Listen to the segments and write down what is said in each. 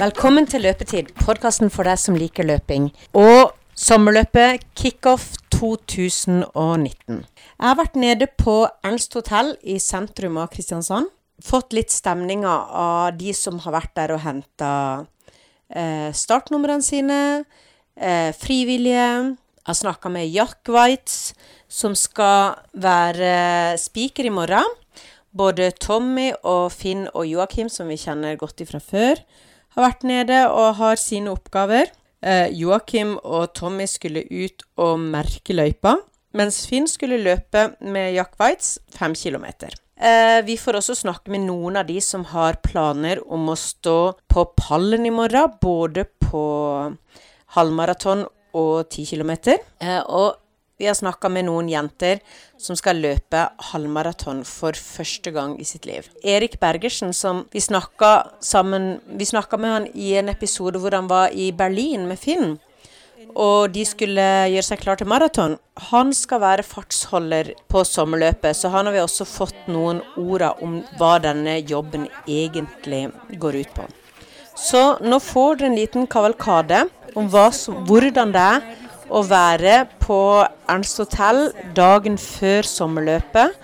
Velkommen til Løpetid, podkasten for deg som liker løping. Og sommerløpet kickoff 2019. Jeg har vært nede på Ernst hotell i sentrum av Kristiansand. Fått litt stemninger av de som har vært der og henta eh, startnumrene sine. Eh, frivillige. Jeg har snakka med Jack Waitz, som skal være speaker i morgen. Både Tommy og Finn og Joakim, som vi kjenner godt ifra før, har vært nede og har sine oppgaver. Eh, Joakim og Tommy skulle ut og merke løypa, mens Finn skulle løpe med Jack Waitz fem kilometer. Eh, vi får også snakke med noen av de som har planer om å stå på pallen i morgen, både på halvmaraton og ti kilometer. Eh, og vi har snakka med noen jenter som skal løpe halvmaraton for første gang i sitt liv. Erik Bergersen, som vi snakka sammen Vi snakka med han i en episode hvor han var i Berlin med Finn. Og de skulle gjøre seg klar til maraton. Han skal være fartsholder på sommerløpet, så han har vi også fått noen ord om hva denne jobben egentlig går ut på. Så nå får dere en liten kavalkade om hva, hvordan det er å være på Ernst hotell dagen før sommerløpet.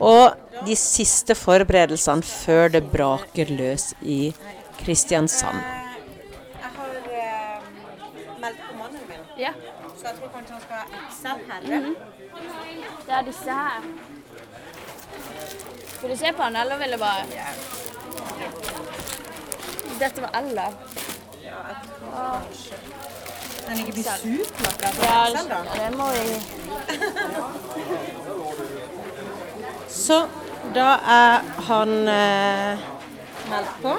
Og de siste forberedelsene før det braker løs i Kristiansand. Jeg har meldt på mannen min, Ja. så jeg tror kanskje han skal ha XL Mhm. Det er disse her. Skal du se på han, eller vil du bare Dette var L, da. Den ligger blir superlakka på Ja, selv, da. det må vi Så da er han eh, meldt på.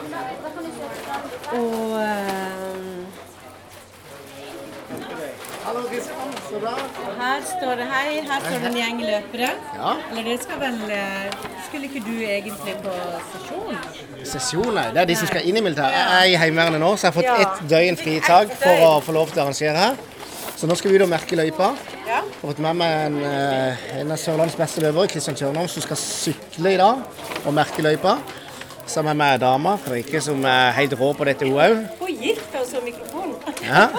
Og eh, Her står det hei, her står det en gjeng løpere. Ja. Eller dere skal vel eh, Skulle ikke du egentlig på sesjon? Sesjon, nei. Det er de som skal inn i militæret. Jeg er i Heimevernet nå, så jeg har fått Ja. ett døgn fritak for å få lov til å arrangere her. Så nå skal vi ut og merke løypa. Ja. Jeg har fått med meg en, eh, en av Sørlandets beste løpere, Kristian Tjørnholm, som skal sykle i dag og merke løypa. Sammen med dama Fredrikke, som er helt rå på dette, hun òg. Hvor gikk det også mikrofonen? Ja.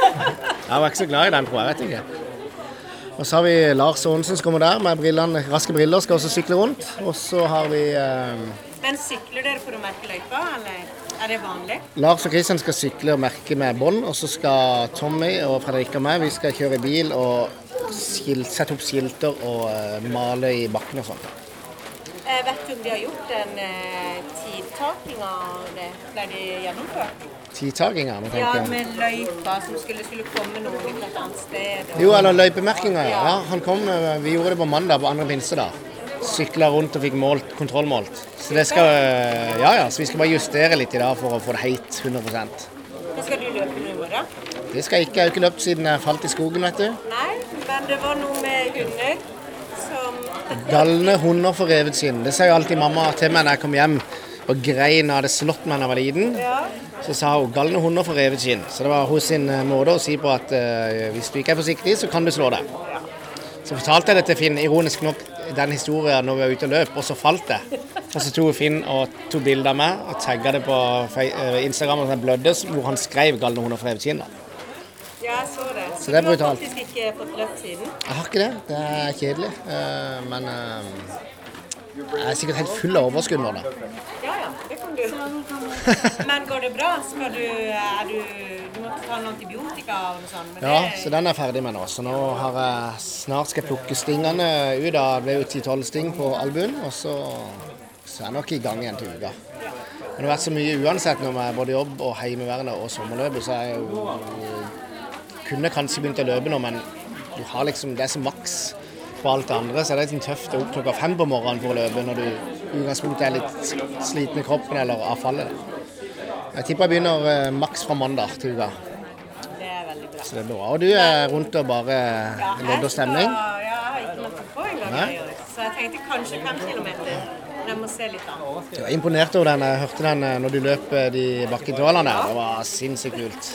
Jeg var ikke så glad i den, tror jeg. vet ikke. Og så har vi Lars Aanesen som kommer der med brillene, raske briller, skal også sykle rundt. Og så har vi eh, Men sykler dere for å merke løypa, eller er det vanlig? Lars og Kristian skal sykle og merke med bånd, og så skal Tommy og Fredrik og meg vi skal kjøre i bil og skilt, sette opp skilter og eh, male i bakken og sånn. Eh, vet du om de har gjort en eh, tidtaking av det? Ble de gjennomført? Tidtakinga, Ja, med løypa som skulle, skulle komme noen fra et annet sted. og- Jo, eller løypemerkinga, ja. ja. Han kom, eh, vi gjorde det på mandag på andre pinsedag. Sykla rundt og fikk målt, kontrollmålt. Så det skal eh, Ja ja, så vi skal bare justere litt i dag for å få det helt 100 Men Skal du løpe nå i morgen? Det skal jeg ikke. Jeg har ikke løpt siden jeg falt i skogen, vet du. Nei, men det var noe med hunder som Galne hunder får revet sin, Det sier jo alltid mamma til meg når jeg kom hjem og grein hadde slått meg da jeg var liten. Ja. Så sa hun 'galne hunder får revet skinn'. Så det var hos sin eh, måte å si på at uh, hvis du ikke er forsiktig, så kan du slå deg. Så fortalte jeg det til Finn, ironisk nok, den historien når vi var ute og løp, og så falt jeg. Og så tok Finn og tok bilde av meg og tagga det på eh, Instagram og blødde, hvor han skrev 'galne hunder får revet skinn'. Ja, jeg så det. Så det er brutalt. Du har faktisk ikke fått løpt siden? Jeg har ikke det. Det er kjedelig. Men jeg er sikkert helt full av overskudd nå, da. Kan du. Men går det bra? Skal du, er du, du må ta noen antibiotika og noe sånt? Ja, det, så den er ferdig med nå. Så nå har jeg snart skal jeg plukke stingene ut av Det ble jo 10-12 sting på albuen, og så, så er jeg nok i gang igjen til uka. Men det har vært så mye uansett nå med både jobb og Heimevernet og sommerløpet, så jeg jo kunne kanskje begynt å løpe nå, men du har liksom, det er så maks på alt det andre, så er det litt tøft å opp klokka fem på morgenen for å løpe når du i utgangspunktet er litt sliten i kroppen eller av fallet. Jeg tipper jeg begynner eh, maks fra mandag til uka. det er veldig bra. Så det er bra. Og du er rundt og bare lodder stemning? Ja, jeg har ikke meldt meg på engang. Så jeg tenkte kanskje fem kilometer. Men jeg må se litt an. Jeg var imponert over den. Jeg hørte den eh, når du løp eh, de bakketålene. Det var sinnssykt kult.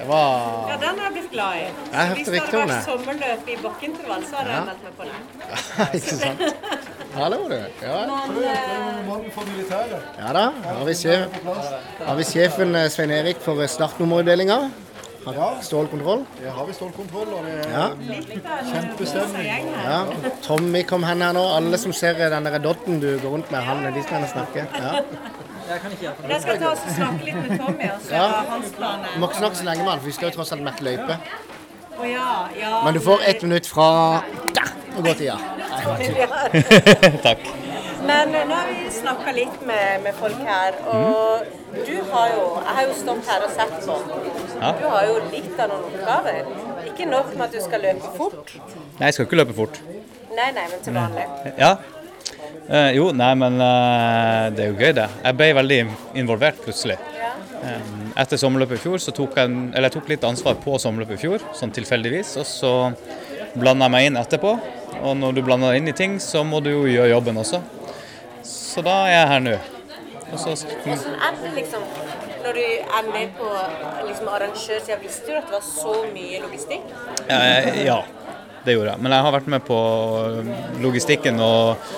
Det var Ja, den har jeg blitt glad i. Jeg hørte. Hvis det hadde vært sommerløp i bakkeintervall, så hadde Ja. jeg meldt meg på det. Ikke sant? Hallo, du. Ja, eh, ja da. Har vi, sjef, har vi sjefen eh, Svein Erik for eh, startnummerutdelinga? Ja, Stålkontroll? Ja, har vi stålkontroll, og det er Ja. Kjempestemning. ja. Tommy kom hen her nå. Alle som ser den der dotten du går rundt med, han de skal gjerne snakke. Ja. Jeg skal ta oss og snakke litt med Tommy og Ja. hans plan Du er. må ikke snakke så lenge med han, for vi skal jo tross alt merke løype. Å ja, ja. Men du får ett minutt fra der og gå ja Takk. Men eh, nå har vi snakka litt med, med folk her, og du har jo Jeg har jo stått her og sett på. Ja. Du har jo litt av noen oppgaver. Ikke nok med at du skal løpe fort. Nei, jeg skal ikke løpe fort. Nei, nei, men til vanlig. Ja. Eh, jo, nei, men eh, det er jo gøy, det. Jeg ble veldig involvert plutselig. Eh, etter sommerløpet i fjor så tok jeg, eller jeg tok litt ansvar på sommerløpet i fjor, sånn tilfeldigvis. Og så blanda jeg meg inn etterpå. Og når du blander deg inn i ting, så må du jo gjøre jobben også. Så da er jeg her nå. Hvordan er det liksom når du er med på liksom, arrangørsida? Visste du at det var så mye logistikk? Eh, ja, det gjorde jeg. Men jeg har vært med på logistikken og,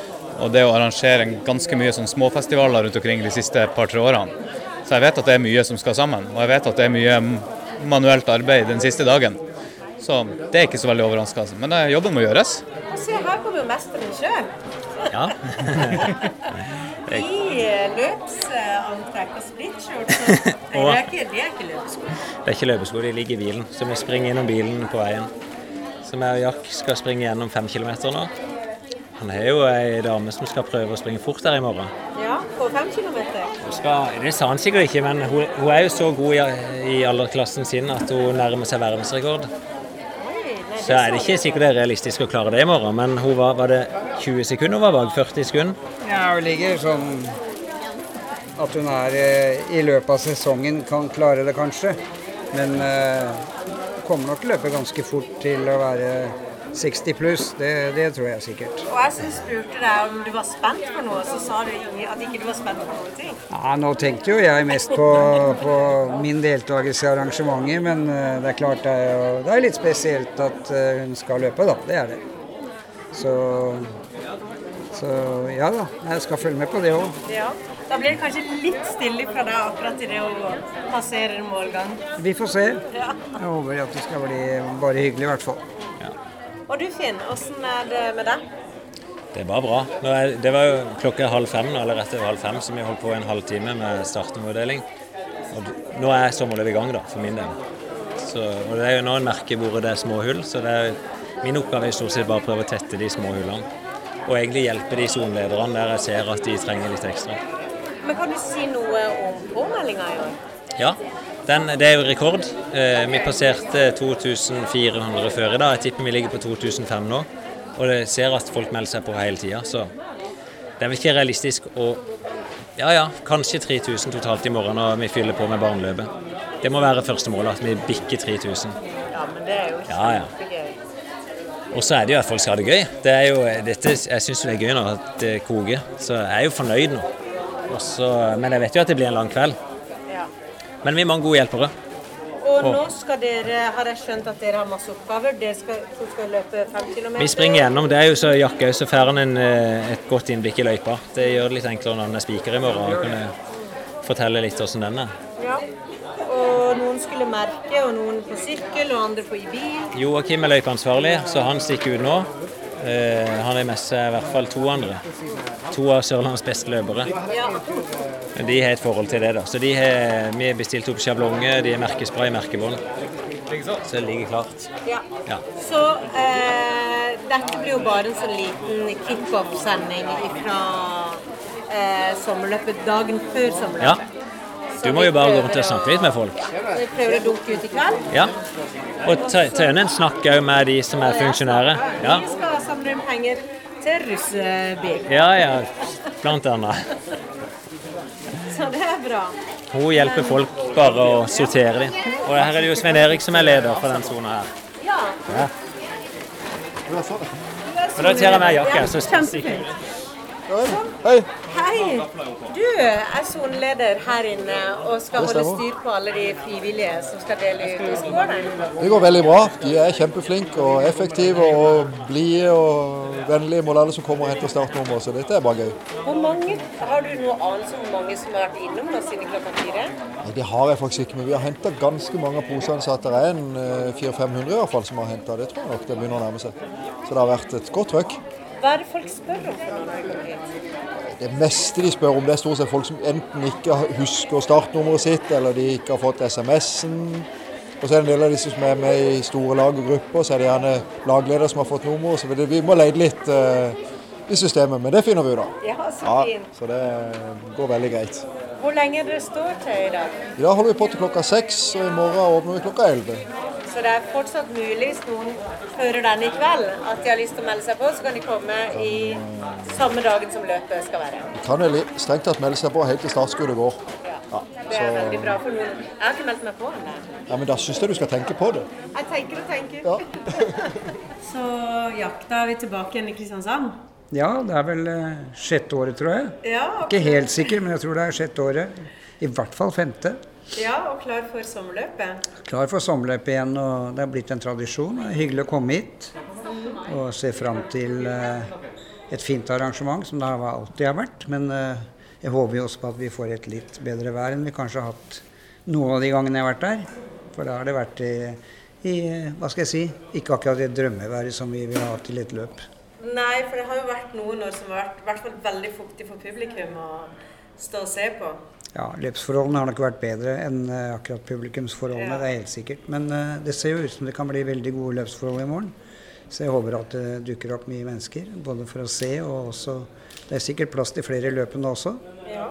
og det å arrangere ganske mye sånn småfestivaler rundt omkring de siste par-tre årene. Så jeg vet at det er mye som skal sammen, og jeg vet at det er mye manuelt arbeid den siste dagen. Så det er ikke så veldig overraskende. Men eh, jobben må gjøres. Og se, her kommer jo mesteren sjøl. Ja. I eh, løpsantrekk og splitskjorte. så- Nei, det er ikke, det er ikke løpesko. Det er ikke løpesko, de ligger i bilen. Så vi springer innom bilen på veien. Så vi og Jack skal springe gjennom fem kilometer nå. Han er jo ei dame som skal prøve å springe fort der i morgen. Ja, på fem kilometer. Skal, det sa han sikkert ikke, men hun, hun er jo så god i, i alderklassen sin at hun nærmer seg verdensrekord. Oi, nei, Så er det ikke sikkert det er realistisk å klare det i morgen, men hun var, var det 20 sekunder hun var bak? 40 sekunder? Ja, hun ligger sånn at hun er eh, i løpet av sesongen kan klare det kanskje. Men eh, kommer nok til å løpe ganske fort til å være 60 pluss. Det, det tror jeg sikkert. Og jeg som spurte deg om du var spent på noe, så sa du at ikke du var spent på noen ting. Ja, nå tenkte jo jeg mest på, på min deltakelse i arrangementet, men eh, det er klart det er, jo- det er litt spesielt at eh, hun skal løpe, da. Det er det. Så, så ja da, jeg skal følge med på det òg. Ja. Da blir det kanskje litt stille fra deg akkurat i det å passere målgang. Vi får se. Ja. Jeg håper at det skal bli bare hyggelig, i hvert fall. Og du Finn, åssen er det med deg? Det var bra. Er, det var jo klokka halv fem, eller rett over halv fem, så vi holdt på en halvtime med startnummerdeling. Og nå er sommerløpet i gang, da, for min del. Så, og det er jo nå en merke hvor det er små hull, så det er, min oppgave er stort sett bare å prøve å tette de små hullene. Og egentlig hjelpe de sonelederne der jeg ser at de trenger litt ekstra. Men kan du si noe om påmeldinga i år? Ja, den, det er jo rekord. Eh, vi passerte 2400 før i dag. Jeg tipper vi ligger på 2005 nå. Og det ser at folk melder seg på hele tida, så det er vel ikke realistisk å Ja ja, kanskje 3000 totalt i morgen når vi fyller på med barneløpet. Det må være første målet, at vi bikker 3000. Ja, men det er jo Ja, ja. Og så er det jo at folk skal ha det gøy. Det er jo, dette, jeg syns det er gøy nå at det koker, så jeg er jo fornøyd nå. Også, men jeg vet jo at det blir en lang kveld. Men vi er mange gode hjelpere. Og nå skal dere, har jeg skjønt at dere har masse oppgaver. Dere skal, skal løpe fem km. Vi springer gjennom. Det er jo så Jakke så får en, eh, et godt innblikk i løypa. Det gjør det litt enklere når han er spiker i morgen. og kan fortelle litt hvordan den er. Ja. Og noen skulle merke, og noen på sykkel, og andre på i bil. Joakim er løypeansvarlig, så han stikker ut nå. Eh, han har med seg i hvert fall to andre. To av Sørlandets beste løpere. Ja. De har et forhold til det, da. Så de har, vi har bestilt opp sjablonger, de har merkespray, merkebånd. Så det ligger klart. ja. Ja. Så uh, dette blir jo bare en sånn liten kickoff-sending fra uh, sommerløpet, dagen før sommerløpet. Ja. Du må jo bare gå rundt og snakke litt med folk. Vi prøver å dunke ut i kveld. Ja. Og Tøyenen snakker òg med de som er funksjonære. Ja. Vi skal samle inn penger til russebil. Ja, ja, blant annet. Så det er bra. Hun hjelper folk bare å sortere dem. Og her er det jo Svein Erik som er leder for den sona her. Ja. Og da tar jeg med jakke, så Kjempefint. Hei. Hei! Du er soneleder her inne og skal holde styr på alle de frivillige som skal dele ut. Hvordan går det? Det går veldig bra. De er kjempeflinke og effektive og blide og vennlige mot alle som kommer og henter startnummer, så dette er bare gøy. Hvor mange, Har du noe anelse om hvor mange som har vært innom nå siden klokka fire? Nei, Det har jeg faktisk ikke, men vi har henta ganske mange av posene, det er en eh, 400-500 i hvert fall som har henta. Det tror jeg nok det begynner å nærme seg. Så det har vært et godt trøkk. Hva er det folk spør om? Det meste de spør om, det er stort sett folk som enten ikke husker startnummeret sitt, eller de ikke har fått SMS-en. Og så er det en del av disse som er med i store lag og grupper, så er det gjerne lagleder som har fått nummer. Så vi må leide litt eh, i systemet, men det finner vi ut av. Ja, så Ja, fint. så det går veldig greit. Hvor lenge dere står til i dag? I dag holder vi på til klokka seks, og i morgen åpner vi klokka elleve. Så det er fortsatt mulig, hvis noen hører denne i kveld, at de har lyst til å melde seg på, så kan de komme i samme dagen som løpet skal være. Kan jo strengt tatt melde seg på helt til startskuddet går. Ja. Det er veldig bra for noen. Jeg har ikke meldt meg på ennå. Ja, Men da syns jeg du skal tenke på det. Jeg tenker og tenker. Ja. Så jakta er vi tilbake igjen i Kristiansand. Ja, det er vel eh, sjette året, tror jeg. Ja, Ikke helt sikker, men jeg tror det er sjette året. I hvert fall femte. ja, og klar for sommerløpet. Klar for sommerløpet igjen, og det er blitt en tradisjon. Det er hyggelig å komme hit og se fram til eh, et fint arrangement, som det alltid har vært. Men eh, jeg håper jo også på at vi får et litt bedre vær enn vi kanskje har hatt noen av de gangene jeg har vært der. For da har det vært i, i hva skal jeg si, ikke akkurat det drømmeværet som vi vil ha til et løp. Nei, for det har jo vært noen år som har vært i hvert fall veldig fuktig for publikum å stå og se på. Ja, Løpsforholdene har nok vært bedre enn eh, akkurat publikumsforholdene, Ja. det er helt sikkert. Men uh, det ser jo ut som det kan bli veldig gode løpsforhold i morgen. Så jeg håper at det dukker opp mye mennesker, både for å se og også Det er sikkert plass til flere i løpene også. Ja.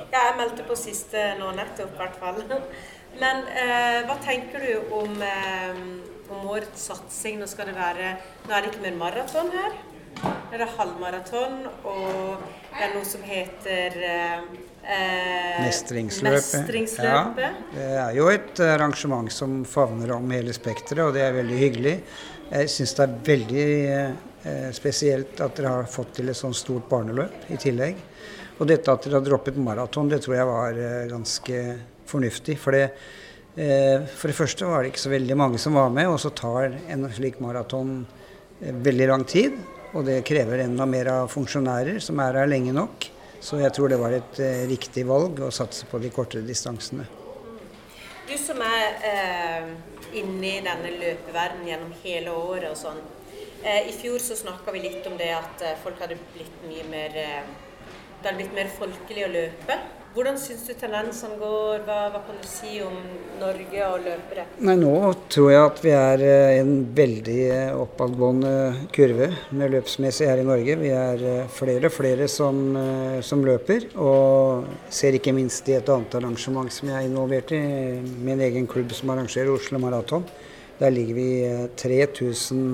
ja, jeg meldte på siste nå nettopp, i hvert fall. Men uh, hva tenker du om, uh, om årets satsing? Nå skal det være Nå er det ikke mer maraton her. Nå er det halvmaraton, og det er noe som heter eh, eh, Mestringsløpet. Mestringsløpet. Ja, det er jo et arrangement som favner om hele spekteret, og det er veldig hyggelig. Jeg syns det er veldig eh, spesielt at dere har fått til et sånt stort barneløp i tillegg. Og dette at dere har droppet maraton, det tror jeg var eh, ganske fornuftig. For det, eh, for det første var det ikke så veldig mange som var med, og så tar en slik maraton eh, veldig lang tid. Og det krever enda mer av funksjonærer som er her lenge nok. Så jeg tror det var et eh, riktig valg å satse på de kortere distansene. Du som er eh, inne i denne løpeverdenen gjennom hele året og sånn. Eh, I fjor så snakka vi litt om det at eh, folk hadde blitt mye mer eh, Det er blitt mer folkelig å løpe. Hvordan syns du tendensene går? Hva, hva kan du si om Norge og løpere? Nei, nå tror jeg at vi er i en veldig eh, oppadgående kurve med løpsmessig her i Norge. Vi er eh, flere og flere som, eh, som løper, og ser ikke minst i et annet arrangement som jeg er involvert i, min egen klubb som arrangerer Oslo Maraton. Der ligger vi eh, 3000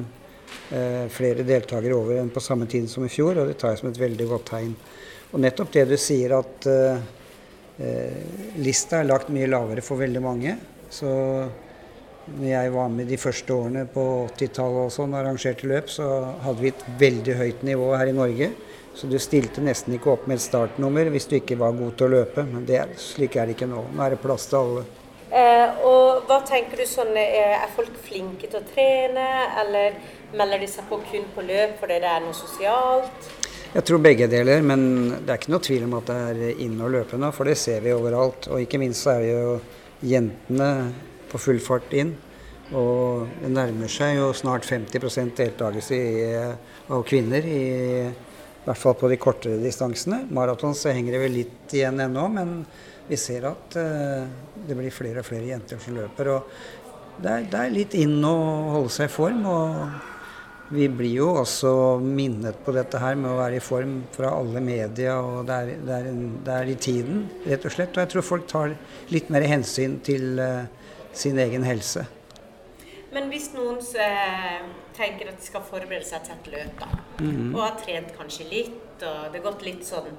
eh, flere deltakere over enn på samme tid som i fjor, og det tar jeg som et veldig godt tegn. Og nettopp det du sier at eh, Eh, lista er lagt mye lavere for veldig mange. Så når jeg var med de første årene på 80-tallet og sånn, arrangerte løp, så hadde vi et veldig høyt nivå her i Norge. Så du stilte nesten ikke opp med et startnummer hvis du ikke var god til å løpe. Men det, slik er det ikke nå. Nå er det plass til alle. Eh, og hva tenker du sånn, er, er folk flinke til å trene, eller melder de seg på kun på løp fordi det er noe sosialt? Jeg tror begge deler, men det er ikke noe tvil om at det er inn og løpe nå, for det ser vi overalt. Og ikke minst er det jo jentene på full fart inn. Og det nærmer seg jo snart 50 deltakelse i, av kvinner, i, i hvert fall på de kortere distansene. Maraton så henger det vel litt igjen ennå, men vi ser at uh, det blir flere og flere jenter som løper. Og det er, det er litt inn å holde seg i form. og vi blir jo også minnet på dette her med å være i form fra alle media, og det er, det er, en, det er i tiden, rett og slett. Og jeg tror folk tar litt mer hensyn til uh, sin egen helse. Men hvis noen uh, tenker at de skal forberede seg til et løp, da, og har trent kanskje litt, og det har gått litt sånn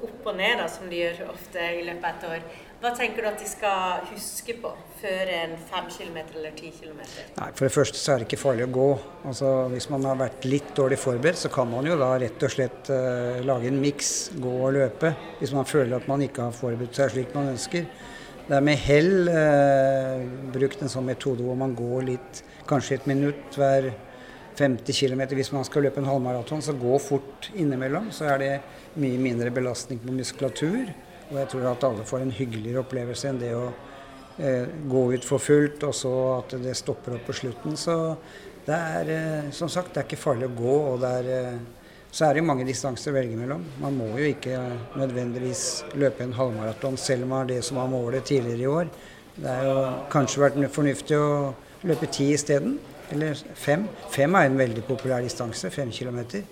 opp og ned, da, som de gjør ofte i løpet av et år, Hva tenker du at de skal huske på før en 5 km eller 10 km? Nei, For det første så er det ikke farlig å gå. Altså, Hvis man har vært litt dårlig forberedt, så kan man jo da rett og slett uh, lage en miks, gå og løpe, hvis man føler at man ikke har forberedt seg slik man ønsker. Det er med hell uh, brukt en sånn metode hvor man går litt, kanskje et minutt hver 50 km. Hvis man skal løpe en halvmaraton, så gå fort innimellom. Så er det mye mindre belastning på muskulatur. Og jeg tror at alle får en hyggeligere opplevelse enn det å eh, gå ut for fullt, og så at det stopper opp på slutten. Så det er eh, som sagt, det er ikke farlig å gå. og det er, eh, så er det jo mange distanser å velge mellom. Man må jo ikke nødvendigvis løpe en halvmaraton, selv om man har det som var målet tidligere i år. Det har jo kanskje vært fornuftig å løpe ti isteden, eller fem. Fem er en veldig populær distanse, fem kilometer.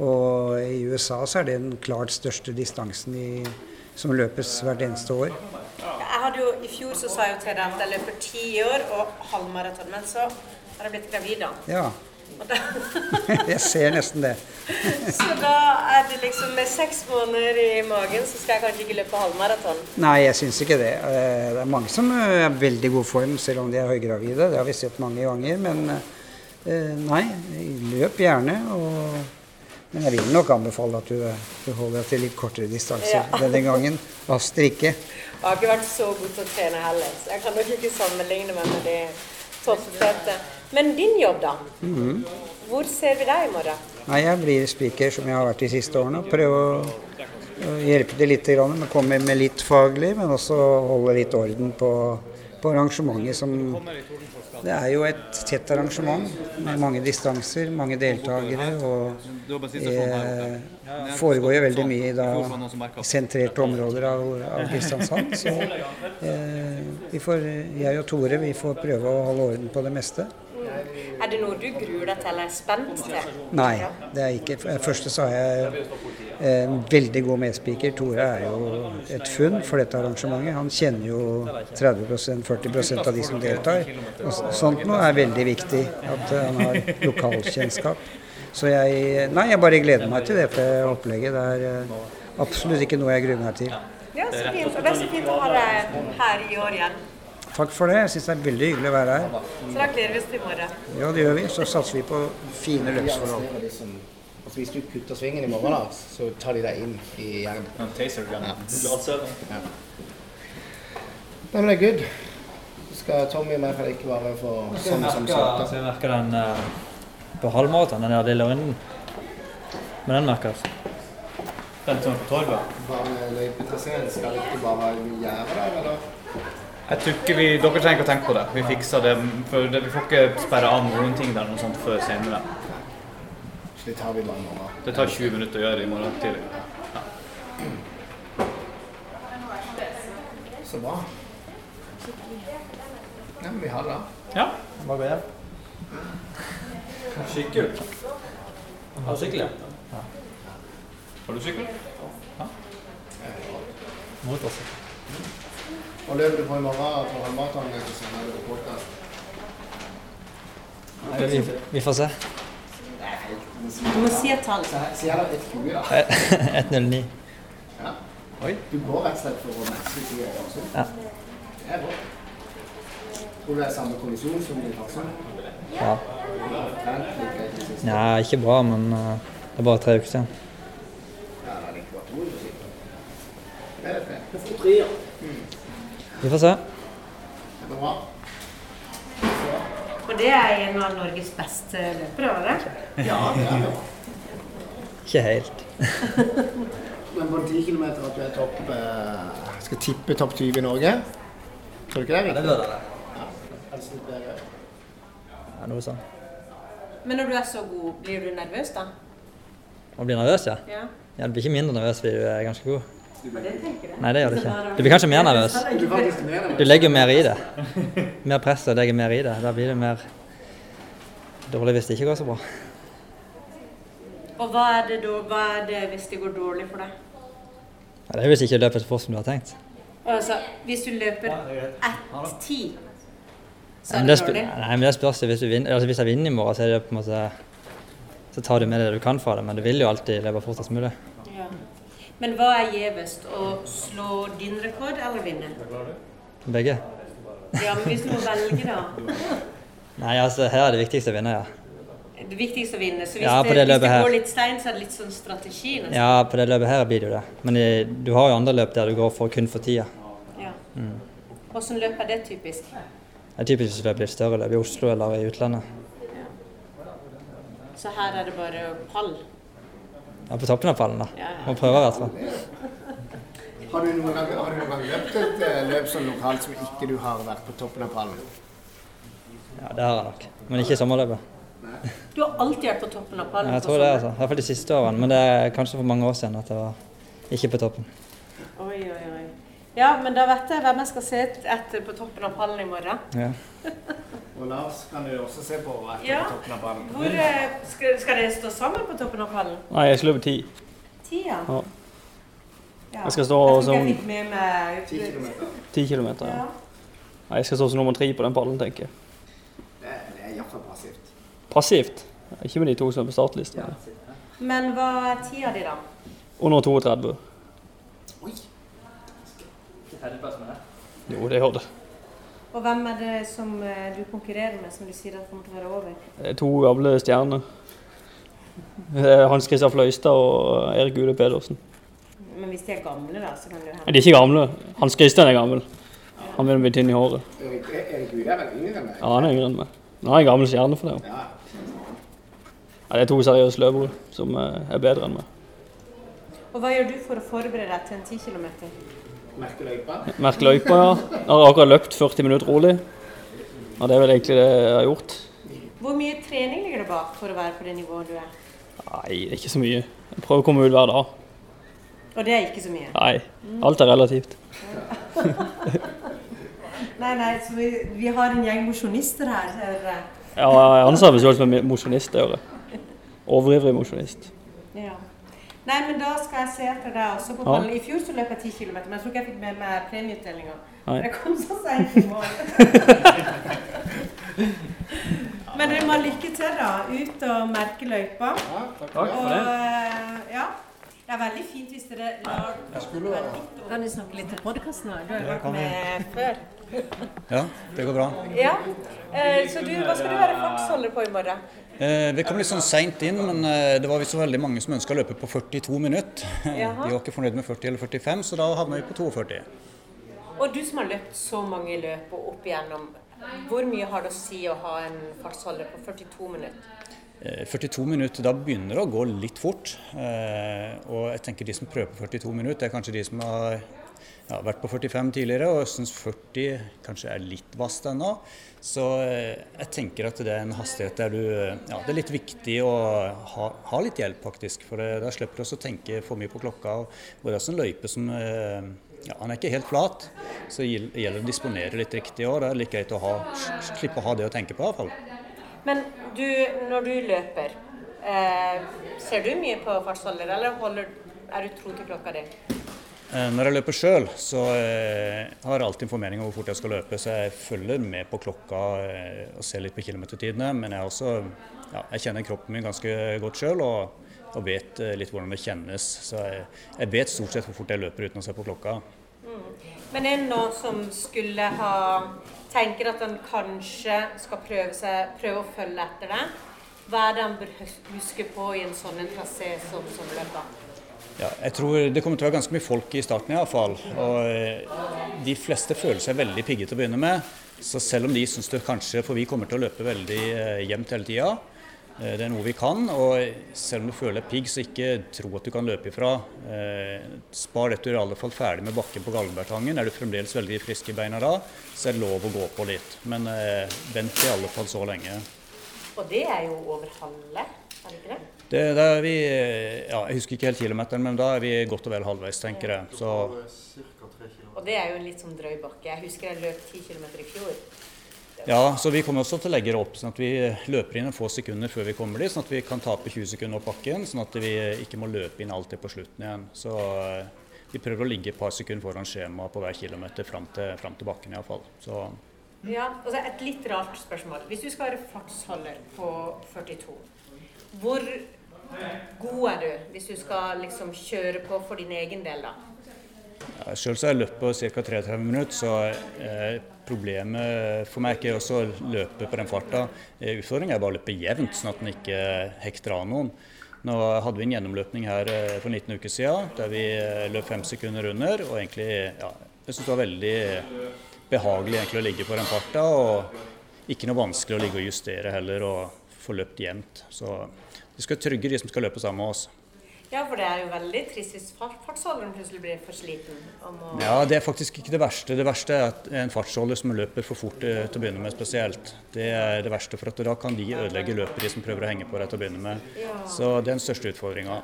Og i USA så er det den klart største distansen i, som løpes hvert eneste år. Jeg hadde jo, I fjor så sa jeg jo til deg at jeg løper ti år og halvmaraton, men så har jeg blitt gravid. da. Ja, da jeg ser nesten det. så da er det liksom med seks måneder i magen, så skal jeg kanskje ikke løpe halvmaraton. Nei, jeg syns ikke det. Eh, Det er mange som eh, er i veldig god form selv om de er høygravide. Det har vi sett mange ganger. Men eh, nei, løp gjerne. Og, men jeg vil nok anbefale at du, du holder deg til litt kortere distanser Ja. denne gangen. Haster ikke. Jeg har ikke vært så god til å trene heller, så jeg kan nok ikke sammenligne meg med de toppfete. Men din jobb, da? Hvor ser vi deg i morgen? Nei, jeg blir speaker som jeg har vært de siste årene. og Prøve å, å hjelpe til litt, men komme med litt faglig, men også holde litt orden på, på arrangementet. Som, det er jo et tett arrangement med mange distanser, mange deltakere. Og det foregår jo veldig mye i da sentrerte områder av, av Kristiansand. Så eh, vi får, jeg og Tore vi får prøve å holde orden på det meste. Er det noe du gruer deg til eller er spent til? Nei, det er ikke. Først så har jeg en veldig god medspeaker. Tore er jo et funn for dette arrangementet. Han kjenner jo 30-40 av de som deltar. Og sånt noe er veldig viktig, at eh, han har lokalkjennskap. Så jeg, nei, jeg bare gleder meg til dette opplegget. Det er eh, absolutt ikke noe jeg gruer meg til. Ja, så fint. Og det er så fint å ha deg her i år igjen. Takk for det. Jeg syns det er veldig hyggelig å være her. Så da gleder vi oss til i morgen. Ja, det gjør vi. Så satser vi på fine løpsforhold. Altså, hvis du kutter svingen i morgen, da, så tar de deg inn i jern. Ja. Nei, men det er good. Så skal Tommy med for ikke bare få sånn som sånn. Så jeg merker den på på måte, den der lille runden. Men den merkes. Den som er på torvet. Baneløypetraseen, skal det ikke bare gjøre der, eller? Jeg tror ikke vi, Dere trenger ikke å tenke på det. Vi fikser det. For det, vi får ikke sperre av noen ting der noe sånt før senere. Så det tar vi bare i morgen. Det tar 20 minutter å gjøre det i morgen tidlig. Så bra. Ja, men vi har det. Ja. Bare gå hjem. Sykkel. Har du sykkel? Ja. Har du sykkel? Ja. Motorsykkel. Og løper du på i morgen på halvmaraton, så sender du på podcast. Vi, vi får se. Du må si et tall. Sier det 1,20 da? 1,09. Ja. Oi. Du går rett og slett for å matche de i også. Ja. Det er bra. Tror du det er samme kondisjon som i Farsund? Ja. Nei, ikke bra, men uh, det er bare tre uker siden. Ja, det er like bare to uker siden. Det er det tre. Vi får se. Det går bra. Og det er en av Norges beste løpere, var det? Ja, det er det. Ikke helt. Men på 10 km at du er topp eh, Skal tippe topp 20 i Norge? Tror du ikke det er riktig? burde det. Helst litt bedre. Ja, noe sånn. Men når du er så god, blir du nervøs da? Å bli nervøs, ja. Ja. ja. Du blir ikke mindre nervøs fordi du er ganske god. Det. Nei, det gjør du ikke. Du blir kanskje mer nervøs. Du er Du legger jo mer i det. Mer press og legger mer i det. Da blir det mer dårlig hvis det ikke går så bra. Og hva er det da, hva er det hvis det går dårlig for deg? Ja, det er hvis hvis ikke løper så fort som du har tenkt. Altså, hvis du løper 1-10, så er det, det dårlig. nei, men det spørs. Hvis, du vinner, altså hvis jeg vinner i morgen, så er det på en måte så tar du med det du kan fra det, men du vil jo alltid løpe fortest mulig. Ja. Men hva er gjevest? Å slå din rekord eller vinne? Begge. Ja, men hvis du må velge, da? Nei, altså her er det viktigste å vinne, ja. Det viktigste å vinne. Så hvis, Ja, det, det hvis det går litt stein, så er det litt sånn strategi nesten. Ja, på det løpet her blir det jo det. Men i, du har jo andre løp der du går for kun for tida. Ja. Mm. Hvordan løp er det typisk? Det er typisk hvis det blir større løp i Oslo eller i utlandet. Ja. Så her er det bare pall. Ja, på toppen av pallen, da. Ja, ja. Må prøve i hvert fall. Har du noen gang, har du noen gang løpt et eh, løp sånn lokalt som ikke du har vært på toppen av pallen? Ja, det har jeg nok. Men ikke i sommerløpet. Du har alltid vært på toppen av pallen. Jeg på tror det, altså. I hvert fall de siste årene. Men det er kanskje for mange år siden at jeg var ikke på toppen. Oi, oi, oi. Ja, men da vet jeg hvem jeg skal se etter på toppen av pallen i morgen. Ja. Og Lars kan du også se på etter Ja. på toppen av pallen. Hvor, eh, skal, skal dere stå sammen på toppen av pallen? Nei, jeg skal løpe ti. Ti, Ja. Ja. Jeg skal stå jeg som- ikke med Ti kilometer. Ti kilometer. Ja. Ja. Nei, jeg skal stå som nummer tre på den pallen, tenker jeg. Det, det er iallfall passivt. Passivt. Ikke med de to som er på startlista. Men hva er tida di, da? Under 32. Oi. Jo, det gjør det. Og hvem er det som eh, du konkurrerer med, som du sier at kommer til å være over? Det er to gamle stjerner. Er Hans Christian Fløystad og Erik Ule Pedersen. Men hvis de er gamle, da, så kan Nei, hende. De er ikke gamle. Hans Christian er gammel. Han begynner å bli tynn i håret. Erik, Erik er vel yngre enn meg? Ja, han er yngre enn meg. Men han er en gammel stjerne for det. Ja. Ja, det er to seriøse løpere som eh, er bedre enn meg. Og hva gjør du for å forberede deg til en 10 km? Merke løypa? Merke løypa, ja. Jeg har akkurat løpt 40 minutter rolig. Og det er vel egentlig det jeg har gjort. Hvor mye trening ligger det bak for å være på det nivået du er? Nei, det er ikke så mye. Jeg prøver å komme ut hver dag. Og det er ikke så mye? Nei, alt er relativt. Nei, nei, så vi, vi har en gjeng mosjonister her. hører jeg. Ja, jeg anser meg selv som en mosjonist. Overivrig mosjonist. Ja. Nei, men da skal jeg se etter deg også på Ja. I fjor så løp jeg 10 km, men jeg tror ikke jeg fikk med meg premieutdelinga. Jeg kom så seint i mål. men dere må ha lykke til, da. Ut og merke løypa. takk Og det. ja. Det er veldig fint hvis dere lar Kan du snakke litt til podkasten? Du har jo vært med før. Ja, det går bra. Ja. Eh, så du, hva skal du være fartsholder på i morgen? Eh, vi kom litt sånn seint inn, men eh, det var visst så veldig mange som ønska å løpe på 42 minutter. Jaha. De var ikke fornøyd med 40 eller 45, så da havna vi på 42. Og du som har løpt så mange løp og opp igjennom, hvor mye har det å si å ha en fartsholder på 42 minutter? Eh, 42 minutter, da begynner det å gå litt fort. Eh, og jeg tenker de som prøver på 42 minutter, det er kanskje de som har ja, vært på 45 tidligere og jeg syns 40 kanskje er litt vast ennå. Så eh, jeg tenker at det er en hastighet der du Ja, det er litt viktig å ha, ha litt hjelp, faktisk. For det, da slipper du også å tenke for mye på klokka. Og, det er en løype som eh, ja, Han er ikke helt flat, så det gjelder å disponere litt riktig òg. Det er litt greit å ha, slippe å ha det å tenke på, iallfall. Men du, når du løper, eh, ser du mye på fartsholder, eller holder, er du tro til klokka di? Eh, Når jeg løper sjøl, så eh, har jeg alltid informering om hvor fort jeg skal løpe, så jeg følger med på klokka eh, og ser litt på kilometertidene. Men jeg, også, ja, jeg kjenner kroppen min ganske godt sjøl og, og vet litt hvordan det kjennes. Så jeg, jeg vet stort sett hvor fort jeg løper uten å se på klokka. Men er det noen som skulle ha tenker at en kanskje skal prøve, seg, prøve å følge etter det? hva er det en bør huske på i en sånn trasé som, som løper? Ja, jeg tror det kommer til å være ganske mye folk i starten iallfall. Og eh, de fleste føler seg veldig pigge til å begynne med. Så selv om de syns det kanskje For vi kommer til å løpe veldig eh, jevnt hele tida. Eh, Det er noe vi kan. Og selv om du føler deg pigg, så ikke tro at du kan løpe ifra. Spar det til du er i alle fall ferdig med bakken på Galgenbergtangen. Er du fremdeles veldig frisk i beina da, så er det lov å gå på litt. Men vent i alle fall så lenge. Og det er jo over halve, er det ikke det? Det, er vi, ja, Jeg husker ikke helt kilometeren, men da er vi godt og vel halvveis, tenker jeg. Så Og det er jo en litt sånn drøy bakke. Jeg husker jeg løp 10 km i fjor. Ja, så vi kommer også til å legge det opp sånn at vi løper inn en få sekunder før vi kommer dit, sånn at vi kan tape 20 sekunder opp bakken, sånn at vi ikke må løpe inn alltid på slutten igjen. Så eh, vi prøver å ligge et par sekunder foran skjemaet på hver kilometer fram til, fram til bakken iallfall. Så Ja, så Et litt rart spørsmål. Hvis du skal være fartsholder på 42, hvor god er du hvis du skal liksom kjøre på for din egen del, da? Ja, Sjøl har jeg løpt på ca. 33 minutter, så eh, problemet for meg er ikke også å løpe på den farta. Eh, Utfordringen er bare å løpe jevnt, sånn at en ikke hekter av noen. Nå hadde vi en gjennomløpning her eh, for 19 uker siden der vi eh, løp fem sekunder under. og egentlig, ja, Jeg syns det var veldig behagelig egentlig å ligge på den farta. og Ikke noe vanskelig å ligge og justere heller og få løpt jevnt. Så vi skal trygge de som skal løpe sammen med oss. Ja, for det er jo veldig trist hvis fart- fartsholderen plutselig blir for sliten. må- Ja, Det er faktisk ikke det verste. Det verste er at en fartsholder som løper for fort eh, til å begynne med spesielt. Det er det verste, for da kan de ødelegge løpet, de som prøver å henge på deg til å begynne med. Ja. Så det er den største utfordringa.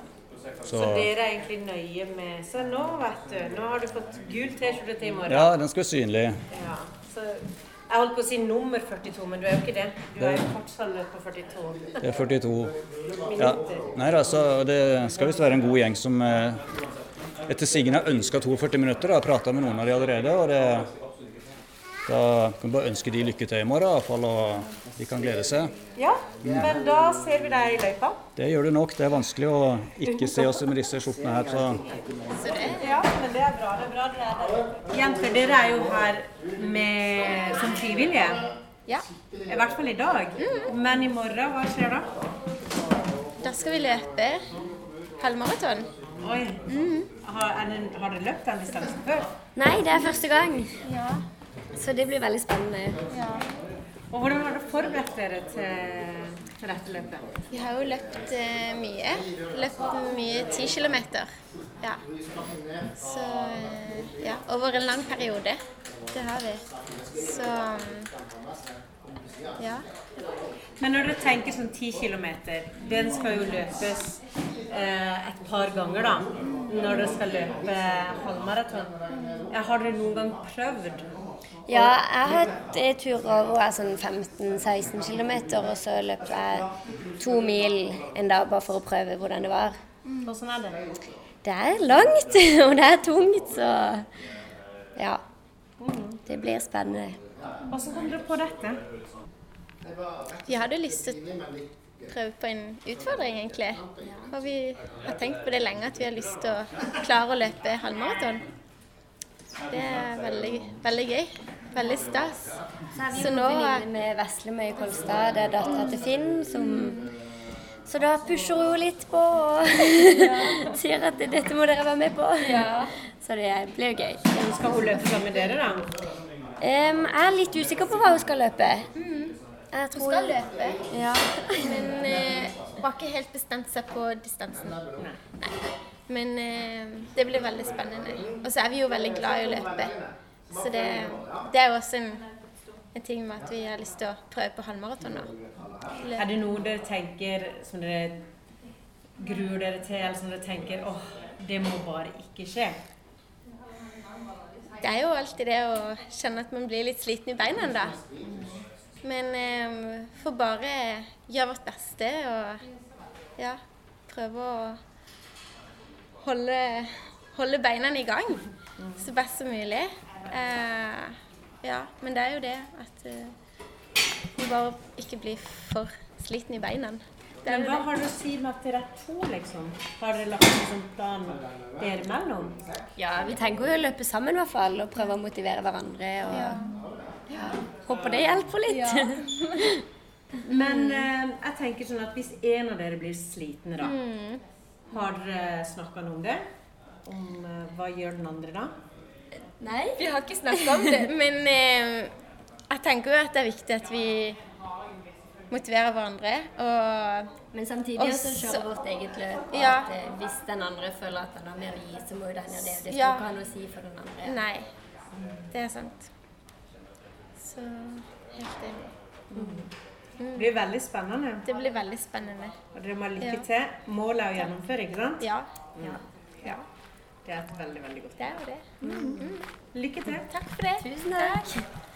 Så dere er egentlig nøye med Så nå, vet du, nå har du fått gul T-skjorte til i morgen. Ja, den skal være synlig. Ja, så jeg holdt på å si nummer 42, men du er jo ikke det. Du er jo fartsholder på 42. Det er 42. Ja. Nei da, så det skal visst være en god gjeng som eh, etter sigende har ønska 42 minutter. Jeg har prata med noen av de allerede. og det da kan vi bare ønske de lykke til i morgen, iallfall, og de kan glede seg. Ja, men da ser vi deg i løypa. Det gjør du nok. Det er vanskelig å ikke se oss med disse skjortene her. så... Ja, men det er bra. Det er bra dere er der. Jenter, dere er jo her med, som frivillige. Ja. I hvert fall i dag. Men i morgen, hva skjer da? Da skal vi løpe halvmaraton. Oi. Har, er det, har dere løpt den distansen før? Nei, det er første gang. Så det blir veldig spennende. Og hvordan har dere forberedt dere til, til dette løpet? Vi har jo løpt eh, mye. Løpt mye 10 km. Ja. Så eh, ja, over en lang periode. Det har vi. Så ja. Men når dere tenker sånn 10 km, den skal jo løpes eh, et par ganger, da. Når dere skal løpe halvmaraton. Har dere noen gang prøvd? Ja, jeg har hatt eh, turer hvor jeg er sånn 15-16 km, og så løp jeg to mil en dag bare for å prøve hvordan det var. Hvordan er det? Det er langt, og det er tungt, så ja. Det blir spennende. Hvordan kom dere på dette? Vi hadde lyst til å prøve på en utfordring, egentlig. Og vi har tenkt på det lenge, at vi har lyst til å klare å løpe halvmaraton. Det er veldig, veldig gøy. Veldig stas. Så er vi nå venninne med i Kolstad, det er dattera til Finn, som Så da pusher hun litt på og sier at dette må dere være med på. Så det blir jo gøy. Skal hun løpe sammen med dere, da? Um, jeg er litt usikker på hva hun skal løpe. Jeg Hun skal løpe, Ja. men uh, har ikke helt bestemt seg på distansen. Nei. Men eh, det blir veldig spennende. Og så er vi jo veldig glad i å løpe. Så det, det er jo også en, en ting med at vi har lyst til å prøve på halvmaraton nå. Er det noe dere tenker som dere gruer dere til, eller som dere tenker åh, det må bare ikke skje? Det er jo alltid det å kjenne at man blir litt sliten i beina da. Men eh, får bare gjøre vårt beste og ja, prøve å holde, holde beina i gang så best som mulig. Eh, ja, men det er jo det at du vi bare ikke blir for sliten i beina. Men hva har du å si med at dere er to, liksom? Har dere lagt en sånn plan dere imellom? Ja, vi tenker jo å løpe sammen i hvert fall, og prøve å motivere hverandre. Og ja. håper det hjelper litt. Men eh, jeg tenker sånn at hvis en av dere blir sliten, da, Mm. Har dere snakka noe om det? Om eh, hva gjør den andre da? Nei, vi har ikke snakket om det. Men eh, jeg tenker jo at det er viktig at vi motiverer hverandre. Og, Men samtidig og også så- kjøre vårt eget løp. Ja. At, eh, hvis den andre føler at den har mer å gi, så må jo den gjøre det. Det skal Ja. ikke ha noe å si for den andre. Nei, det er sant. Så helt enig. Det blir veldig spennende. Det blir veldig spennende. Og dere må lykke Ja. til. Målet er å gjennomføre, ikke sant? Ja. Ja. ja. Det er et veldig, veldig godt Det er jo det. Lykke til. Takk for det. Tusen takk.